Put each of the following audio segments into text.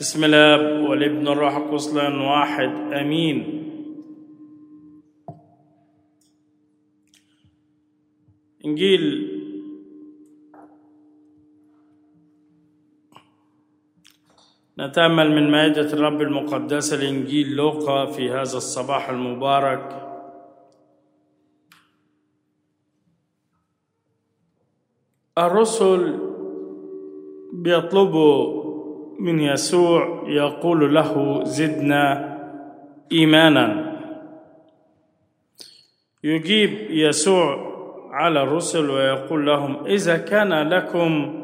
بسم الاب والابن الروح القدس واحد آمين. إنجيل نتأمل من مائدة الرب المقدسه لانجيل لوقا في هذا الصباح المبارك. الرسل بيطلبوا من يسوع يقول له زدنا إيمانا. يجيب يسوع على الرسل ويقول لهم إذا كان لكم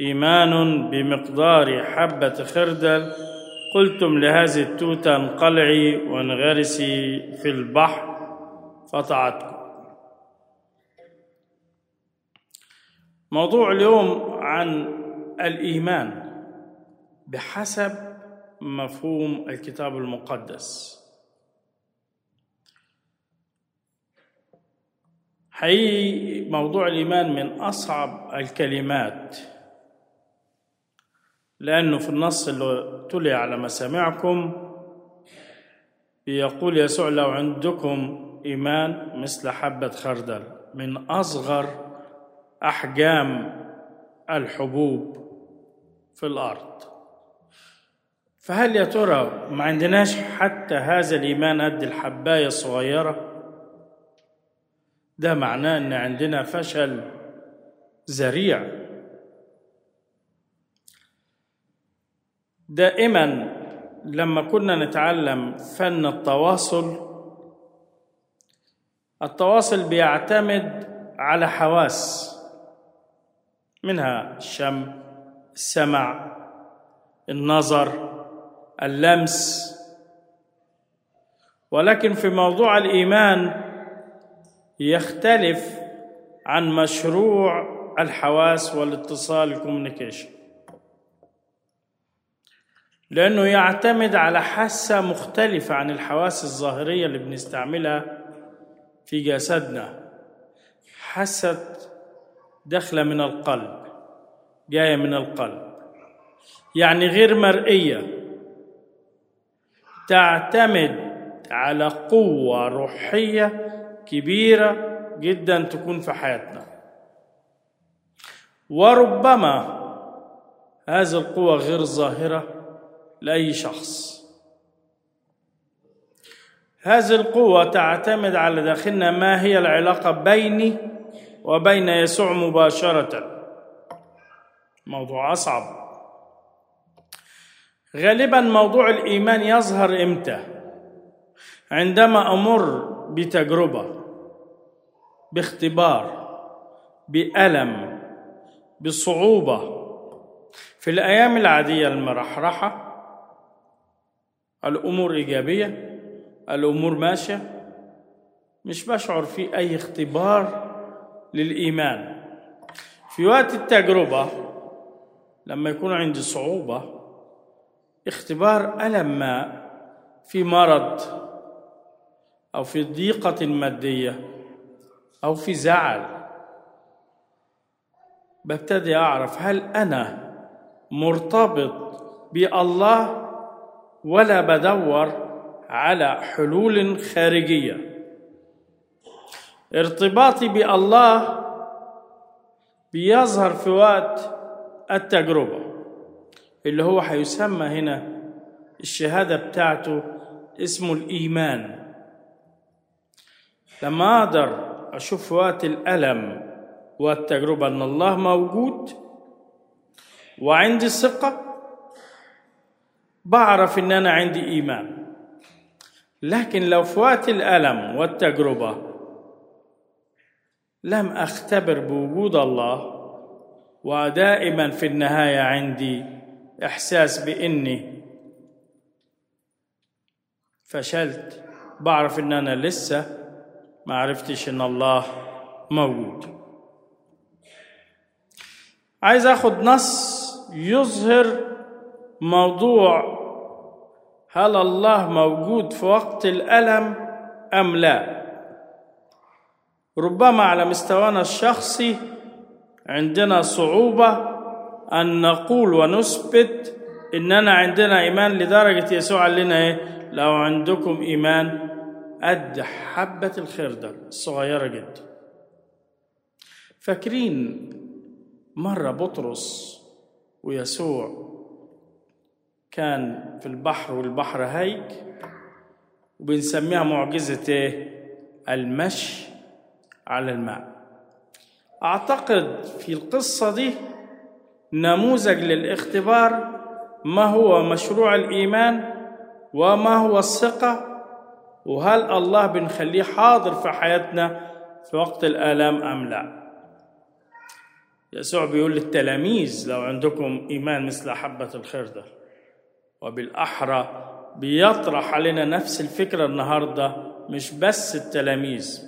إيمان بمقدار حبة خردل قلتم لهذه التوتة انقلعي وانغرسي في البحر فطعتكم موضوع اليوم عن الإيمان. بحسب مفهوم الكتاب المقدس. حقيقي موضوع الإيمان من أصعب الكلمات لأنه في النص اللي تلي على مسامعكم بيقول يسوع لو عندكم إيمان مثل حبة خردل من أصغر أحجام الحبوب في الأرض. فهل يا ترى ما عندناش حتى هذا الإيمان قد الحباية الصغيرة؟ ده معناه إن عندنا فشل ذريع. دائما لما كنا نتعلم فن التواصل التواصل بيعتمد على حواس منها الشم السمع النظر اللمس. ولكن في موضوع الإيمان يختلف عن مشروع الحواس والاتصال الكوميونيكيشن. لأنه يعتمد على حاسة مختلفة عن الحواس الظاهرية اللي بنستعملها في جسدنا. حاسة داخلة من القلب جاية من القلب. يعني غير مرئية. تعتمد على قوة روحية كبيرة جدا تكون في حياتنا. وربما هذه القوة غير ظاهرة لأي شخص. هذه القوة تعتمد على داخلنا ما هي العلاقة بيني وبين يسوع مباشرة. موضوع أصعب. غالبا موضوع الإيمان يظهر إمتى؟ عندما أمر بتجربة باختبار بألم بصعوبة في الأيام العادية المرحرحة الأمور إيجابية الأمور ماشية مش بشعر في أي اختبار للإيمان. في وقت التجربة لما يكون عندي صعوبة اختبار ألم ما في مرض أو في ضيقة مادية أو في زعل. ببتدي أعرف هل أنا مرتبط بالله ولا بدور على حلول خارجية. ارتباطي بالله بيظهر في وقت التجربة. اللي هو هيسمى هنا الشهادة بتاعته اسمه الإيمان. لما أقدر أشوف في وقت الألم والتجربه أن الله موجود وعندي ثقة بعرف إن أنا عندي إيمان. لكن لو في وقت الألم والتجربه لم أختبر بوجود الله ودائما في النهاية عندي إحساس بإني فشلت. بعرف إن أنا لسه ما عرفتش إن الله موجود. عايز آخد نص يظهر موضوع هل الله موجود في وقت الألم أم لا. ربما على مستوانا الشخصي عندنا صعوبة أن نقول ونثبت إننا عندنا إيمان لدرجة يسوع قال لنا إيه؟ لو عندكم إيمان قد حبة الخردل الصغيرة جدا. فاكرين مرة بطرس ويسوع كان في البحر والبحر هيج وبنسميها معجزة إيه؟ المشي على الماء. أعتقد في القصة دي نموذج للاختبار ما هو مشروع الإيمان وما هو الثقة وهل الله بنخليه حاضر في حياتنا في وقت الآلام أم لا؟ يسوع بيقول للتلاميذ لو عندكم إيمان مثل حبة الخردل وبالأحرى بيطرح علينا نفس الفكرة النهاردة مش بس التلاميذ.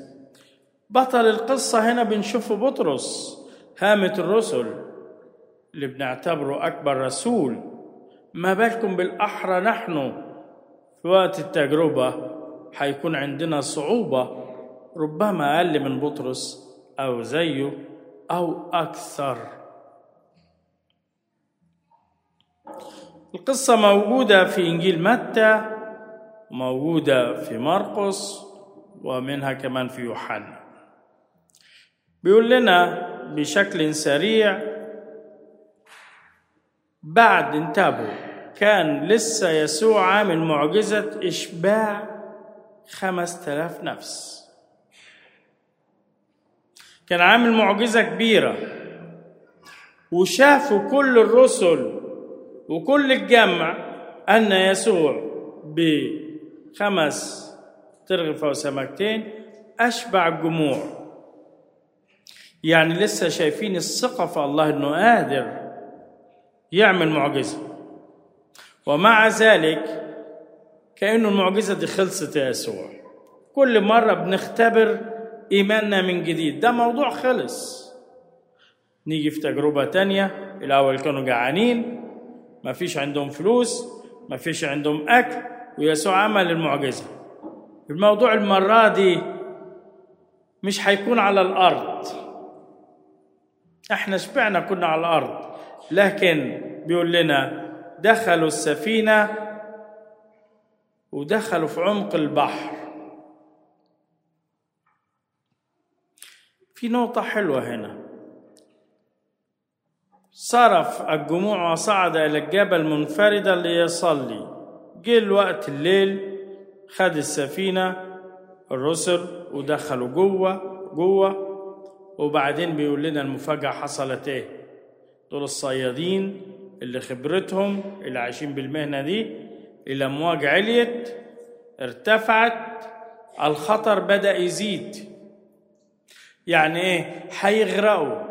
بطل القصة هنا بنشوفه بطرس هامة الرسل. اللي بنعتبره أكبر رسول. ما بالكم بالأحرى نحن؟ في وقت التجربة هيكون عندنا صعوبة ربما أقل من بطرس أو زيه أو أكثر. القصة موجودة في إنجيل متى؟ موجودة في مرقس ومنها كمان في يوحنا. بيقول لنا بشكل سريع بعد انتبهوا كان لسه يسوع عامل معجزة إشباع خمس تلاف نفس. كان عامل معجزة كبيرة. وشافوا كل الرسل وكل الجمع أن يسوع بخمس ترغفة وسمكتين أشبع الجموع. يعني لسه شايفين الثقة في الله أنه قادر يعمل معجزة. ومع ذلك كأنه المعجزة دي خلصت يا يسوع. كل مرة بنختبر إيماننا من جديد. ده موضوع خلص. نيجي في تجربة تانية. الأول كانوا جعانين. ما فيش عندهم فلوس. ما فيش عندهم أكل. ويسوع عمل المعجزة. الموضوع المرة دي مش هيكون على الأرض. إحنا شبعنا كنا على الأرض. لكن بيقول لنا دخلوا السفينة ودخلوا في عمق البحر. في نقطة حلوة هنا. صرف الجموع وصعد إلى الجبل منفردا ليصلي. جه الوقت الليل خد السفينة الرسل ودخلوا جوه جوه. وبعدين بيقول لنا المفاجأة حصلت إيه؟ دول الصيادين اللي خبرتهم اللي عايشين بالمهنة دي الأمواج عليت ارتفعت الخطر بدأ يزيد. يعني إيه؟ هيغرقوا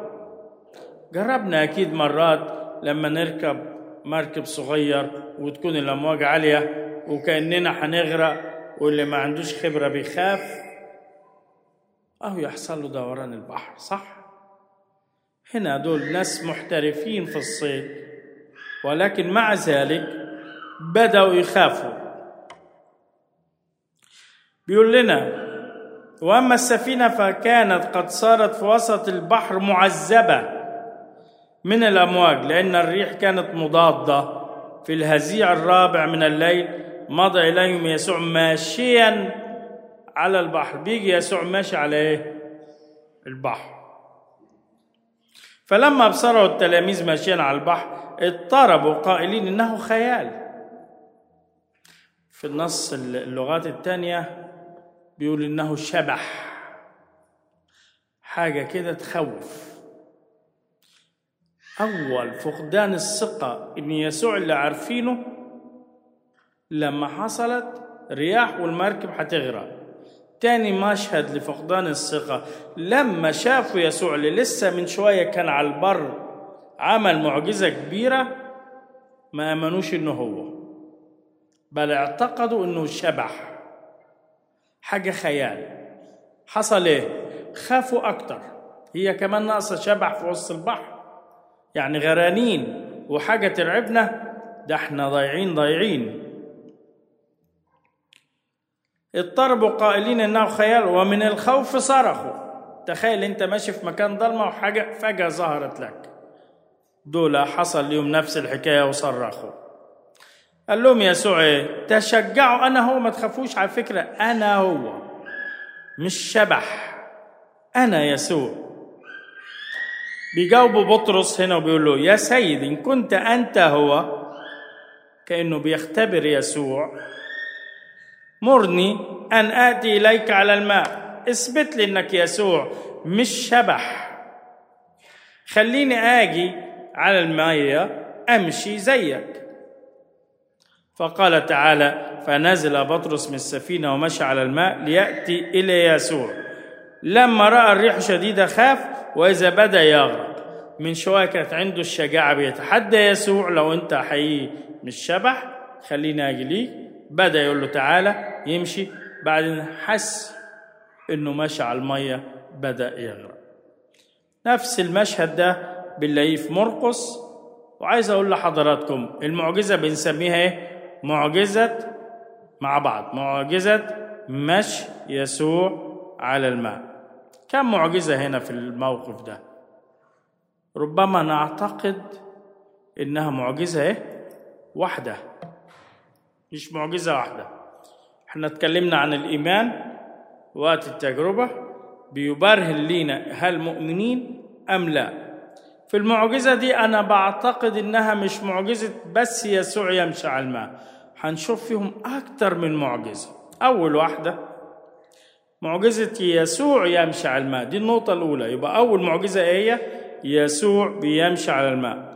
جربنا أكيد مرات لما نركب مركب صغير وتكون الأمواج عالية وكأننا هنغرق واللي ما عندوش خبرة بيخاف. أهو يحصل له دوران البحر صح؟ هنا دول ناس محترفين في الصيد. ولكن مع ذلك بدأوا يخافوا. بيقول لنا وأما السفينة فكانت قد صارت في وسط البحر معذبة من الأمواج لأن الريح كانت مضادة في الهزيع الرابع من الليل. مضى إليهم يسوع ماشيا على البحر. بيجي يسوع ماشي على إيه؟ البحر. فلما ابصروا التلاميذ ماشيا على البحر اضطربوا قائلين إنه خيال. في النص اللغات الثانية بيقول إنه شبح. حاجة كده تخوف. أول فقدان الثقة إن يسوع اللي عارفينه لما حصلت رياح والمركب هتغرق. تاني مشهد لفقدان الثقة. لما شافوا يسوع اللي لسه من شوية كان على البر عمل معجزة كبيرة ما آمنوش إنه هو بل اعتقدوا إنه شبح. حاجة خيال. حصل إيه؟ خافوا أكتر. هي كمان ناقصة شبح في وسط البحر. يعني غرانين وحاجة ترعبنا ده إحنا ضايعين ضايعين. اضطربوا قائلين إنه خيال ومن الخوف صرخوا. تخيل أنت ماشي في مكان ضلمه وحاجة فجأة ظهرت لك. دول حصل لهم نفس الحكاية وصرخوا. قال لهم يسوع إيه تشجعوا أنا هو ما تخافوش على فكرة أنا هو. مش شبح. أنا يسوع بيجاوبوا بطرس هنا وبيقول له يا سيد إن كنت أنت هو. كأنه بيختبر يسوع. مرني أن آتي إليك على الماء. اثبت لي إنك يسوع مش شبح. خليني آجي على الميه أمشي زيك. فقال تعالى فنزل بطرس من السفينة ومشى على الماء ليأتي إلى يسوع. لما رأى الريح شديدة خاف وإذا بدأ يغرق. من شوية كانت عنده الشجاعة بيتحدى يسوع لو أنت حقيقي مش شبح خليني آجي ليك. بدأ يقول له تعالى يمشي. بعدين حس إنه مشى على المية بدأ يغرق. نفس المشهد ده بنلاقيه في مرقس وعايز أقول لحضراتكم المعجزة بنسميها إيه؟ معجزة مع بعض. معجزة مشي يسوع على الماء. كم معجزة هنا في الموقف ده؟ ربما نعتقد إنها معجزة إيه؟ واحدة. مش معجزة واحدة. إحنا اتكلمنا عن الإيمان وقت التجربة بيبرهن لينا هل مؤمنين أم لا. في المعجزة دي أنا بعتقد إنها مش معجزة بس يسوع يمشي على الماء. هنشوف فيهم أكتر من معجزة. أول واحدة معجزة يسوع يمشي على الماء. دي النقطة الأولى. يبقى أول معجزة هي؟ يسوع بيمشي على الماء.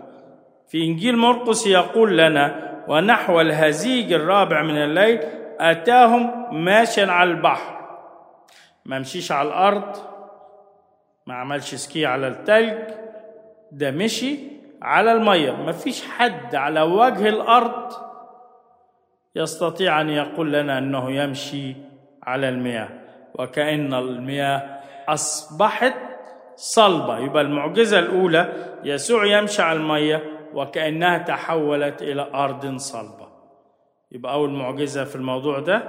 في إنجيل مرقس يقول لنا ونحو الهزيج الرابع من الليل أتاهم ماشيا على البحر. ما مشيش على الأرض ما عملش سكي على التلج ده مشي على المية. ما فيش حد على وجه الأرض يستطيع أن يقول لنا إنه يمشي على المياه. وكأن المياه أصبحت صلبة. يبقى المعجزة الأولى يسوع يمشي على المية وكأنها تحولت إلى أرض صلبة. يبقى أول معجزة في الموضوع ده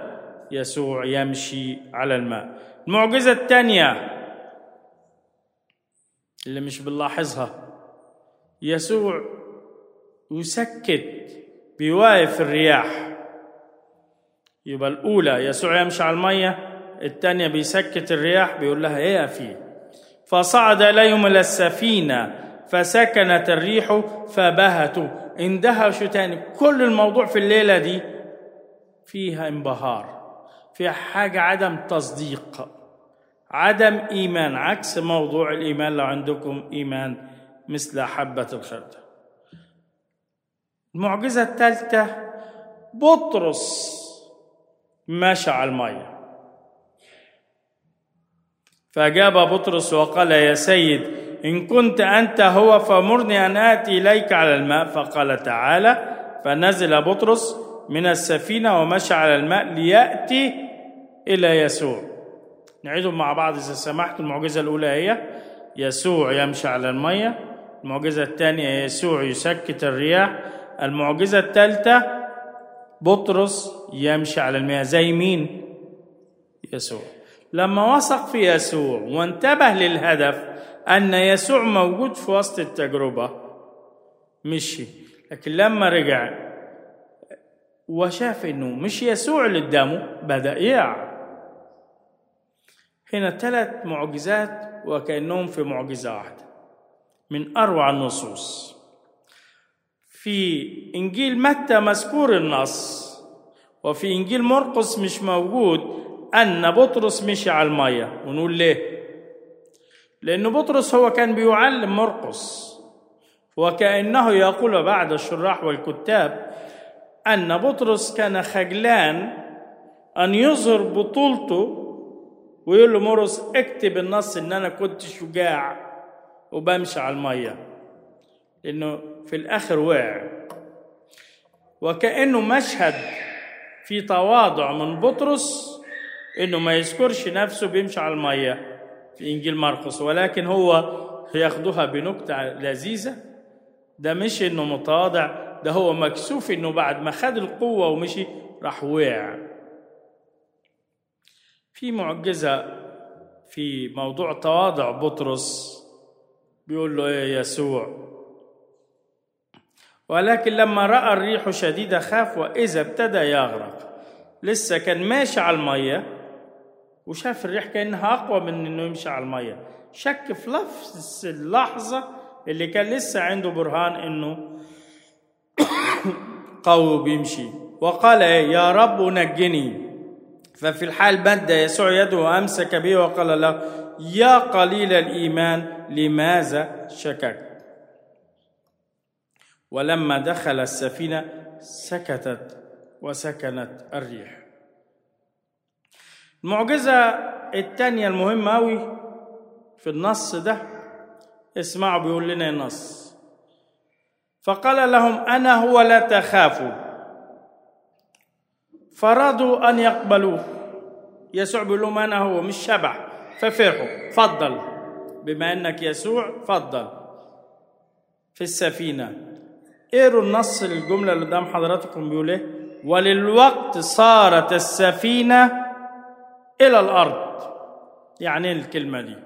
يسوع يمشي على الماء. المعجزة الثانية اللي مش بنلاحظها يسوع يسكت بيواقف الرياح. يبقى الأولى يسوع يمشي على المية الثانية بيسكت الرياح بيقول لها إيه فيه فصعد إليهم إلى السفينة فسكنت الريح فبهتوا اندهشوا تاني. كل الموضوع في الليلة دي فيها انبهار فيها حاجة عدم تصديق عدم إيمان. عكس موضوع الإيمان لو عندكم إيمان مثل حبة الخردل المعجزة الثالثة بطرس مشى على المية. فأجاب بطرس وقال يا سيد إن كنت أنت هو فمرني أن آتي إليك على الماء. فقال تعالى فنزل بطرس من السفينة ومشى على الماء ليأتي إلى يسوع. نعيدهم مع بعض إذا سمحت المعجزة الأولى هي يسوع يمشي على المية. المعجزة الثانية يسوع يسكت الرياح. المعجزة الثالثة بطرس يمشي على المياه. زي مين؟ يسوع. لما وثق في يسوع وانتبه للهدف أن يسوع موجود في وسط التجربة. مشي. لكن لما رجع وشاف إنه مش يسوع اللي قدامه بدأ يقع. هنا ثلاث معجزات وكأنهم في معجزة واحدة. من أروع النصوص. في إنجيل متى مذكور النص وفي إنجيل مرقس مش موجود أن بطرس مشي على المية. ونقول ليه؟ لأن بطرس هو كان بيعلم مرقس. وكأنه يقول بعد الشراح والكتاب أن بطرس كان خجلان أن يظهر بطولته ويقول له مرقس اكتب النص إن أنا كنت شجاع وبمشي على المية. لأنه في الآخر وقع وكأنه مشهد في تواضع من بطرس إنه ما يذكرش نفسه بيمشي على المية. في إنجيل مرقس ولكن هو ياخدوها بنكتة لذيذة. ده مش إنه متواضع ده هو مكسوف إنه بعد ما خد القوة ومشي راح وقع. في معجزة في موضوع تواضع بطرس بيقول له إيه يسوع؟ ولكن لما رأى الريح شديدة خاف وإذا ابتدى يغرق. لسه كان ماشي على المية وشاف الريح كأنها أقوى من إنه يمشي على المية. شك في نفس اللحظة اللي كان لسه عنده برهان إنه قوي بيمشي. وقال إيه؟ يا رب نجني. ففي الحال مد يسوع يده وامسك به وقال له يا قليل الإيمان لماذا شككت ولما دخل السفينة سكتت وسكنت الريح. المعجزة الثانية المهمة قوي في النص ده اسمعوا بيقول لنا النص. فقال لهم أنا هو لا تخافوا. فرضوا أن يقبلوه. يسوع بيقول لهم أنا هو مش شبح ففرحوا. فضل بما إنك يسوع فضل في السفينة. اقروا النص الجملة اللي قدام حضراتكم بيقول إيه؟ وللوقت صارت السفينة إلى الأرض. يعني الكلمة دي.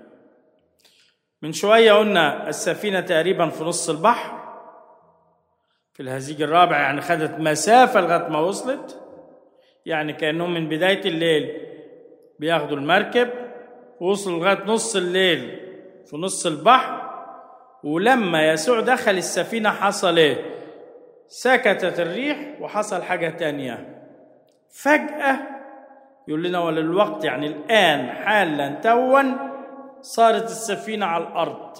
من شوية قلنا السفينة تقريبا في نص البحر. في الهزيج الرابع يعني خدت مسافة لغاية ما وصلت. يعني كأنهم من بداية الليل بياخدوا المركب ووصلوا لغاية نص الليل في نص البحر. ولما يسوع دخل السفينة حصل إيه؟ سكتت الريح وحصل حاجة تانية. فجأة يقول لنا وللوقت يعني الآن حالا توا صارت السفينة على الأرض.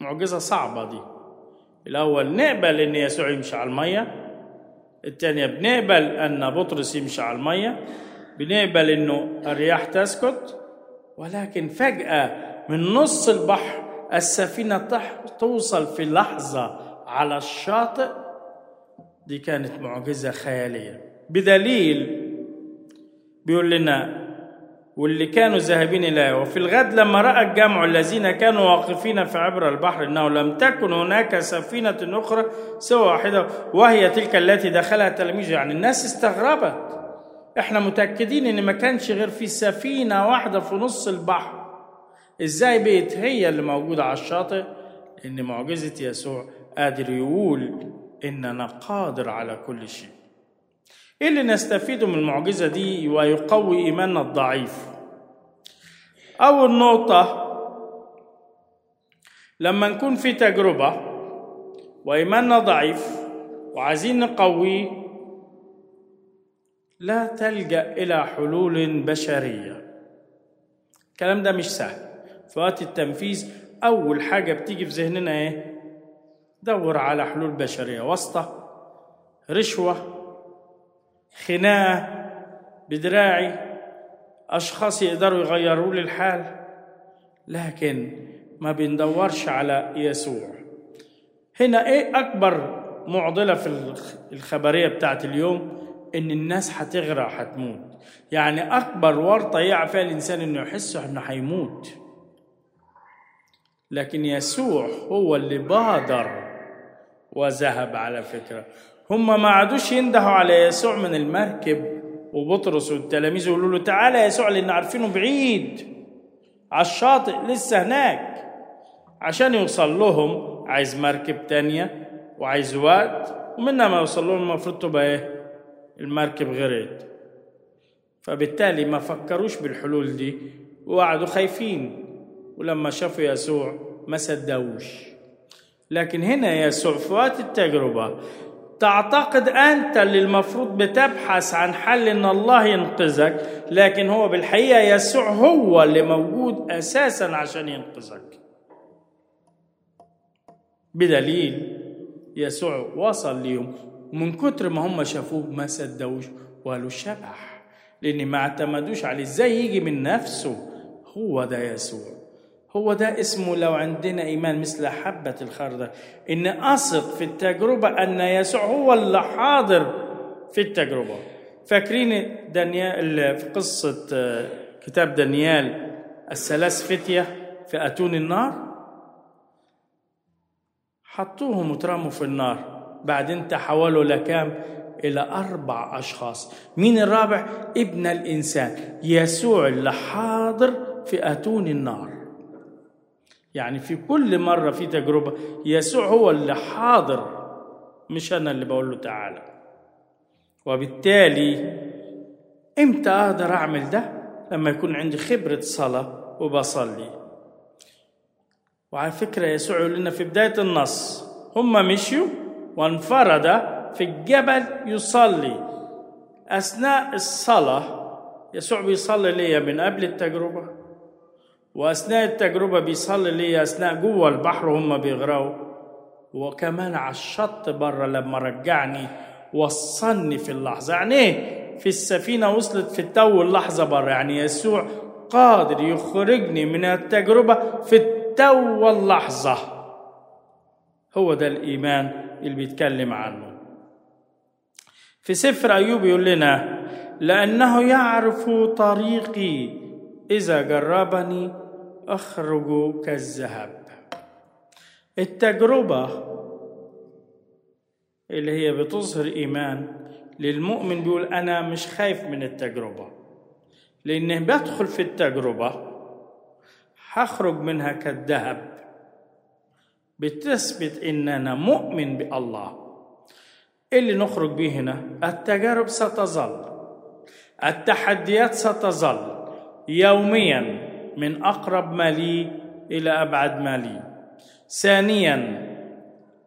معجزة صعبة دي. الأول نقبل إن يسوع يمشي على المية الثانية بنقبل أن بطرس يمشي على المية بنقبل إنه الرياح تسكت ولكن فجأة من نص البحر السفينة تح توصل في لحظة على الشاطئ دي كانت معجزة خيالية. بدليل بيقول لنا واللي كانوا ذاهبين إليه وفي الغد لما رأى الجمع الذين كانوا واقفين في عبر البحر أنه لم تكن هناك سفينة أخرى سوى واحدة وهي تلك التي دخلها التلاميذ يعني الناس استغربت. إحنا متأكدين إن ما كانش غير في سفينة واحدة في نص البحر. إزاي بقت هي اللي موجودة على الشاطئ؟ ان معجزة يسوع قادر يقول إننا قادر على كل شيء. إيه اللي نستفيده من المعجزة دي؟ ويقوي إيماننا الضعيف. أول نقطة لما نكون في تجربة وإيماننا ضعيف وعايزين نقويه لا تلجأ إلى حلول بشرية. الكلام ده مش سهل. في وقت التنفيذ أول حاجة بتيجي في ذهننا إيه؟ دور على حلول بشرية واسطه رشوة خناقه بدراعي أشخاص يقدروا يغيروا لي الحال لكن ما بندورش على يسوع. هنا إيه أكبر معضلة في الخبرية بتاعت اليوم؟ إن الناس هتغرق هتموت يعني أكبر ورطة يقع فيها الإنسان إنه يحس إنه هيموت. لكن يسوع هو اللي بادر وذهب على فكرة. هم ما عادوش يندهوا على يسوع من المركب. وبطرس والتلاميذ يقولوا له تعالى يا يسوع لأن عارفينه بعيد. على الشاطئ لسه هناك. عشان يوصل لهم عايز مركب تانية وعايز وقت ومنها ما يوصل لهم المفروض تبقى إيه؟ المركب غرقت. فبالتالي ما فكروش بالحلول دي وقعدوا خايفين. ولما شافوا يسوع ما صدقوش. لكن هنا يسوع في وقت التجربة تعتقد أنت اللي المفروض بتبحث عن حل إن الله ينقذك لكن هو بالحقيقة يسوع هو اللي موجود أساسا عشان ينقذك. بدليل يسوع وصل ليهم ومن كتر ما هم شافوه ما صدقوش وقالوا شبح لأن ما اعتمدوش عليه إزاي يجي من نفسه؟ هو ده يسوع. هو ده اسمه لو عندنا إيمان مثل حبة الخردل. إن اثق في التجربة أن يسوع هو اللي حاضر في التجربة. فاكرين دانيال في قصة كتاب دانيال الثلاث فتيه في أتون النار؟ حطوهم وترموا في النار. بعدين تحولوا لكام؟ إلى أربع أشخاص. مين الرابع؟ ابن الإنسان. يسوع اللي حاضر في أتون النار. يعني في كل مرة في تجربة يسوع هو اللي حاضر مش أنا اللي بقول له تعالى. وبالتالي إمتى أقدر أعمل ده؟ لما يكون عندي خبرة صلاة وبصلي. وعلى فكرة يسوع يقول لنا في بداية النص هم مشيوا وانفرد في الجبل يصلي. أثناء الصلاة يسوع بيصلي ليا من قبل التجربة. وأثناء التجربة بيصلي ليا أثناء جوه البحر وهم بيغرقوا. وكمان على الشط بره لما رجعني وصلني في اللحظة. يعني إيه؟ في السفينة وصلت في التو اللحظة بره. يعني يسوع قادر يخرجني من التجربة في التو اللحظة هو ده الإيمان اللي بيتكلم عنه. في سفر أيوب يقول لنا لأنه يعرف طريقي. إذا جربني أخرج كالذهب. التجربة اللي هي بتظهر إيمان للمؤمن بيقول أنا مش خايف من التجربة. لأنه بدخل في التجربة هخرج منها كالذهب. بتثبت إن أنا مؤمن بالله. اللي نخرج به هنا التجارب ستظل التحديات ستظل يوميا. من أقرب ما لي إلى أبعد ما لي ثانيا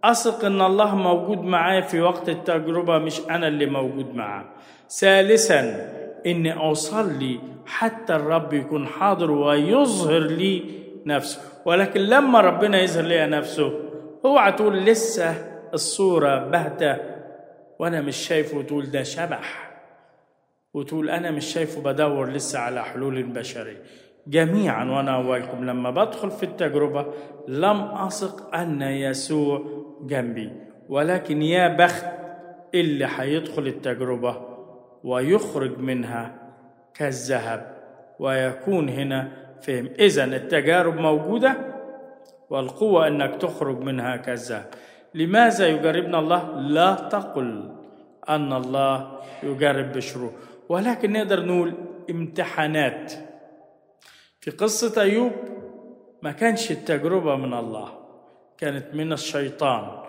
أثق إن الله موجود معايا في وقت التجربة مش أنا اللي موجود معاه. ثالثا إني أصلي حتى الرب يكون حاضر ويظهر لي نفسه. ولكن لما ربنا يظهر لي نفسه اوعى تقول لسه الصورة باهتة. وأنا مش شايفه وتقول ده شبح. وتقول أنا مش شايفه بدور لسه على حلول بشرية. جميعا وأنا اولكم لما بدخل في التجربة لم أثق أن يسوع جنبي. ولكن يا بخت اللي هيدخل التجربة ويخرج منها كالذهب ويكون هنا فهم. اذا التجارب موجودة والقوة أنك تخرج منها كالذهب. لماذا يجربنا الله؟ لا تقل أن الله يجرب بشرور ولكن نقدر نقول امتحانات. في قصة أيوب ما كانش التجربة من الله كانت من الشيطان.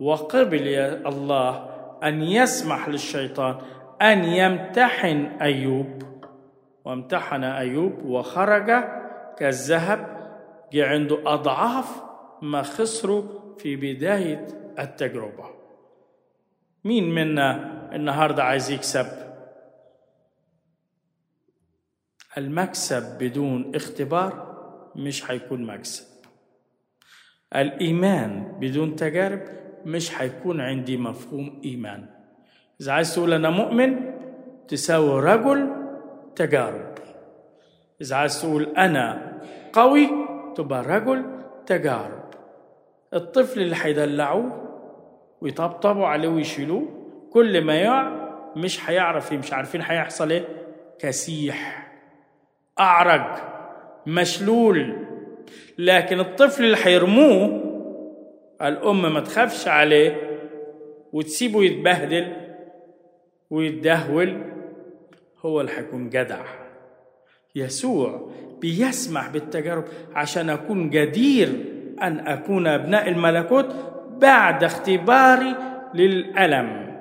وقبل يا الله أن يسمح للشيطان أن يمتحن أيوب. وامتحن أيوب وخرج كالذهب جه عنده أضعاف ما خسره في بداية التجربة. مين منا النهاردة عايز يكسب؟ المكسب بدون اختبار مش هيكون مكسب. الإيمان بدون تجارب مش هيكون عندي مفهوم إيمان. إذا عايز تقول أنا مؤمن تساوي رجل تجارب. إذا عايز تقول أنا قوي تبقى رجل تجارب. الطفل اللي هيدلعوه ويطبطبوا عليه ويشيلوه كل ما يقع مش هيعرف مش عارفين هيحصل إيه؟ كسيح. اعرج مشلول. لكن الطفل اللي هيرموه الام ما تخافش عليه وتسيبه يتبهدل ويتدهول هو اللي هيكون جدع. يسوع بيسمح بالتجارب عشان أكون جدير أن أكون أبناء الملكوت بعد اختباري للألم.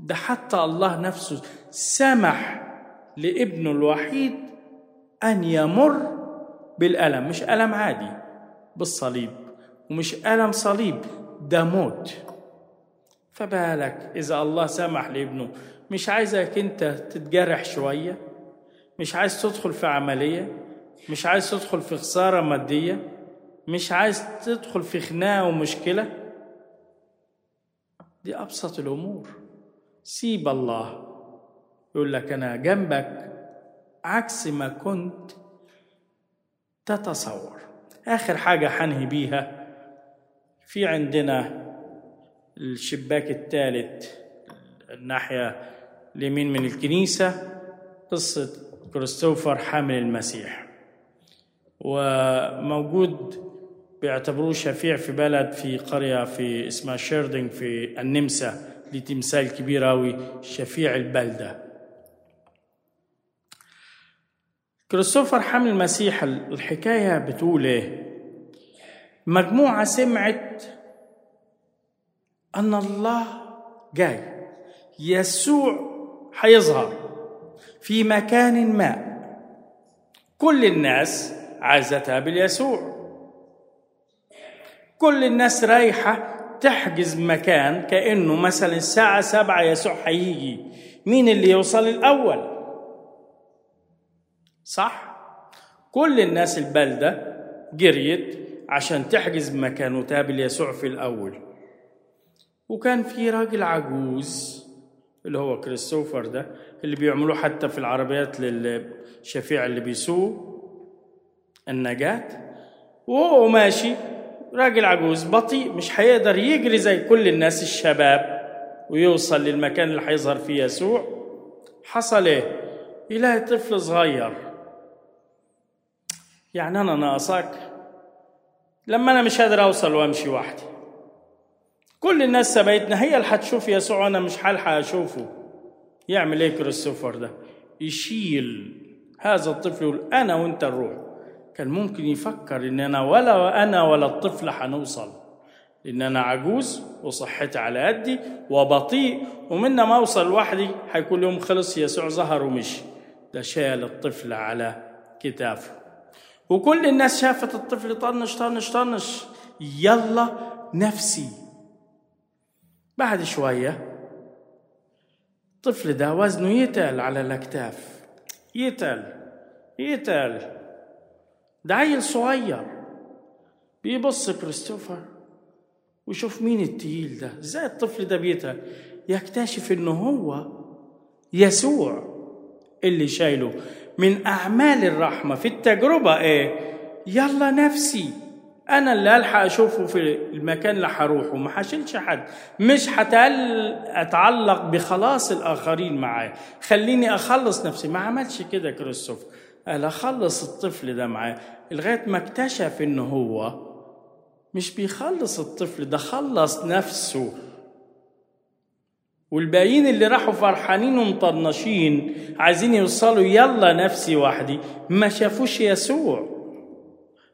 ده حتى الله نفسه سمح لابنه الوحيد أن يمر بالألم مش ألم عادي بالصليب ومش ألم صليب ده موت. فبالك إذا الله سمح لابنه مش عايزك أنت تتجرح شوية؟ مش عايز تدخل في عملية؟ مش عايز تدخل في خسارة مادية؟ مش عايز تدخل في خناقة ومشكلة؟ دي أبسط الأمور. سيب الله. يقول لك أنا جنبك عكس ما كنت تتصور. آخر حاجة حنهي بيها في عندنا الشباك الثالث الناحية اليمين من الكنيسة قصة كريستوفر حامل المسيح. وموجود بيعتبروه شفيع في بلد في قرية في اسمها شيردنج في النمسا. دي تمثال كبير أوي شفيع البلدة. كريستوفر حامل المسيح الحكاية بتقول إيه؟ مجموعة سمعت أن الله جاي. يسوع هيظهر في مكان ما. كل الناس عايزة تقابل يسوع كل الناس رايحة تحجز مكان كأنه مثلا الساعة سبعة يسوع هيجي مين اللي يوصل الأول؟ صح؟ كل الناس البلدة جريت عشان تحجز مكان وتقابل يسوع في الأول. وكان في راجل عجوز اللي هو كريستوفر ده اللي بيعملوه حتى في العربيات للشفيع اللي بيسوق النجاة. وهو ماشي راجل عجوز بطيء مش هيقدر يجري زي كل الناس الشباب ويوصل للمكان اللي هيظهر فيه يسوع. حصل إيه؟ يلاقي طفل صغير يعني أنا ناقصك لما أنا مش قادر أوصل وأمشي وحدي. كل الناس سبقتنا هي اللي هتشوف يسوع وأنا مش هلحق اشوفه يعمل إيه كريستوفر ده؟ يشيل هذا الطفل يقول أنا وأنت نروح كان ممكن يفكر إن أنا ولا أنا ولا الطفل هنوصل لأن أنا عجوز وصحتي على قدي وبطيء ومن ما أوصل لوحدي هيكون يوم خلص يسوع ظهر ومشي. ده شال الطفل على كتافه. وكل الناس شافت الطفل طنش طنش طنش. يلا نفسي. بعد شوية الطفل ده وزنه يتقل على الأكتاف. يتقل يتقل. ده عيل صغير. بيبص كريستوفر ويشوف مين التقيل ده. إزاي الطفل ده بيتقل؟ يكتشف إنه هو يسوع اللي شايله. من أعمال الرحمة. في التجربة إيه؟ يلا نفسي. أنا اللي ألحق أشوفه في المكان اللي هروحه ما هشيلش حد. مش هتقل أتعلق بخلاص الآخرين معايا. خليني أخلص نفسي. ما عملش كده كريستوف. قال أخلص الطفل ده معايا. لغاية ما اكتشف إن هو مش بيخلص الطفل ده خلص نفسه. والباقيين اللي راحوا فرحانين ومطنشين عايزين يوصلوا يلا نفسي وحدي. ما شافوش يسوع.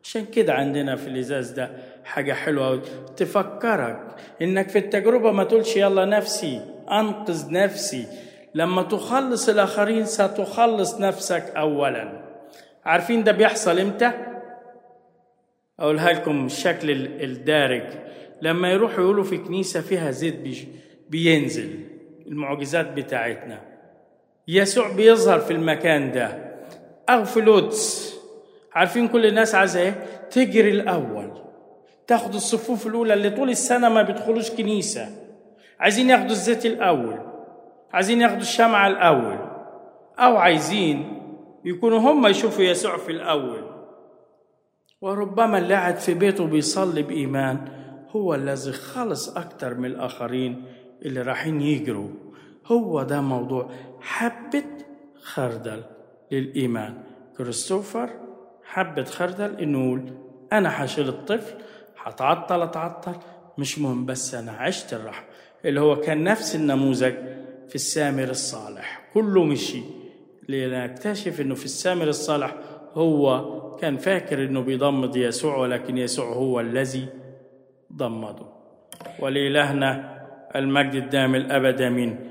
عشان كده عندنا في الإزاز ده حاجة حلوة تفكرك إنك في التجربة ما تقولش يلا نفسي أنقذ نفسي. لما تخلص الآخرين ستخلص نفسك اولا. عارفين ده بيحصل إمتى؟ أقولها لكم الشكل الدارج. لما يروحوا يقولوا في كنيسة فيها زيت بينزل. المعجزات بتاعتنا. يسوع بيظهر في المكان ده. أو في لودس عارفين كل الناس عايزة إيه؟ تجري الأول. تاخد الصفوف الأولى اللي طول السنة ما بيدخلوش كنيسة. عايزين ياخدوا الزيت الأول. عايزين ياخدوا الشمعة الأول. أو عايزين يكونوا هم يشوفوا يسوع في الأول. وربما اللي قاعد في بيته بيصلي بإيمان هو الذي خلص أكتر من الآخرين اللي رايحين يجروا. هو ده موضوع حبة خردل للإيمان. كريستوفر حبة خردل إنه يقول أنا هشيل الطفل هتعطل أتعطل مش مهم بس أنا عشت الرحمة. اللي هو كان نفس النموذج في السامر الصالح. كله مشي. لنكتشف إنه في السامر الصالح هو كان فاكر إنه بيضمد يسوع ولكن يسوع هو الذي ضمده ولإلهنا المجد الدائم الأبد آمين.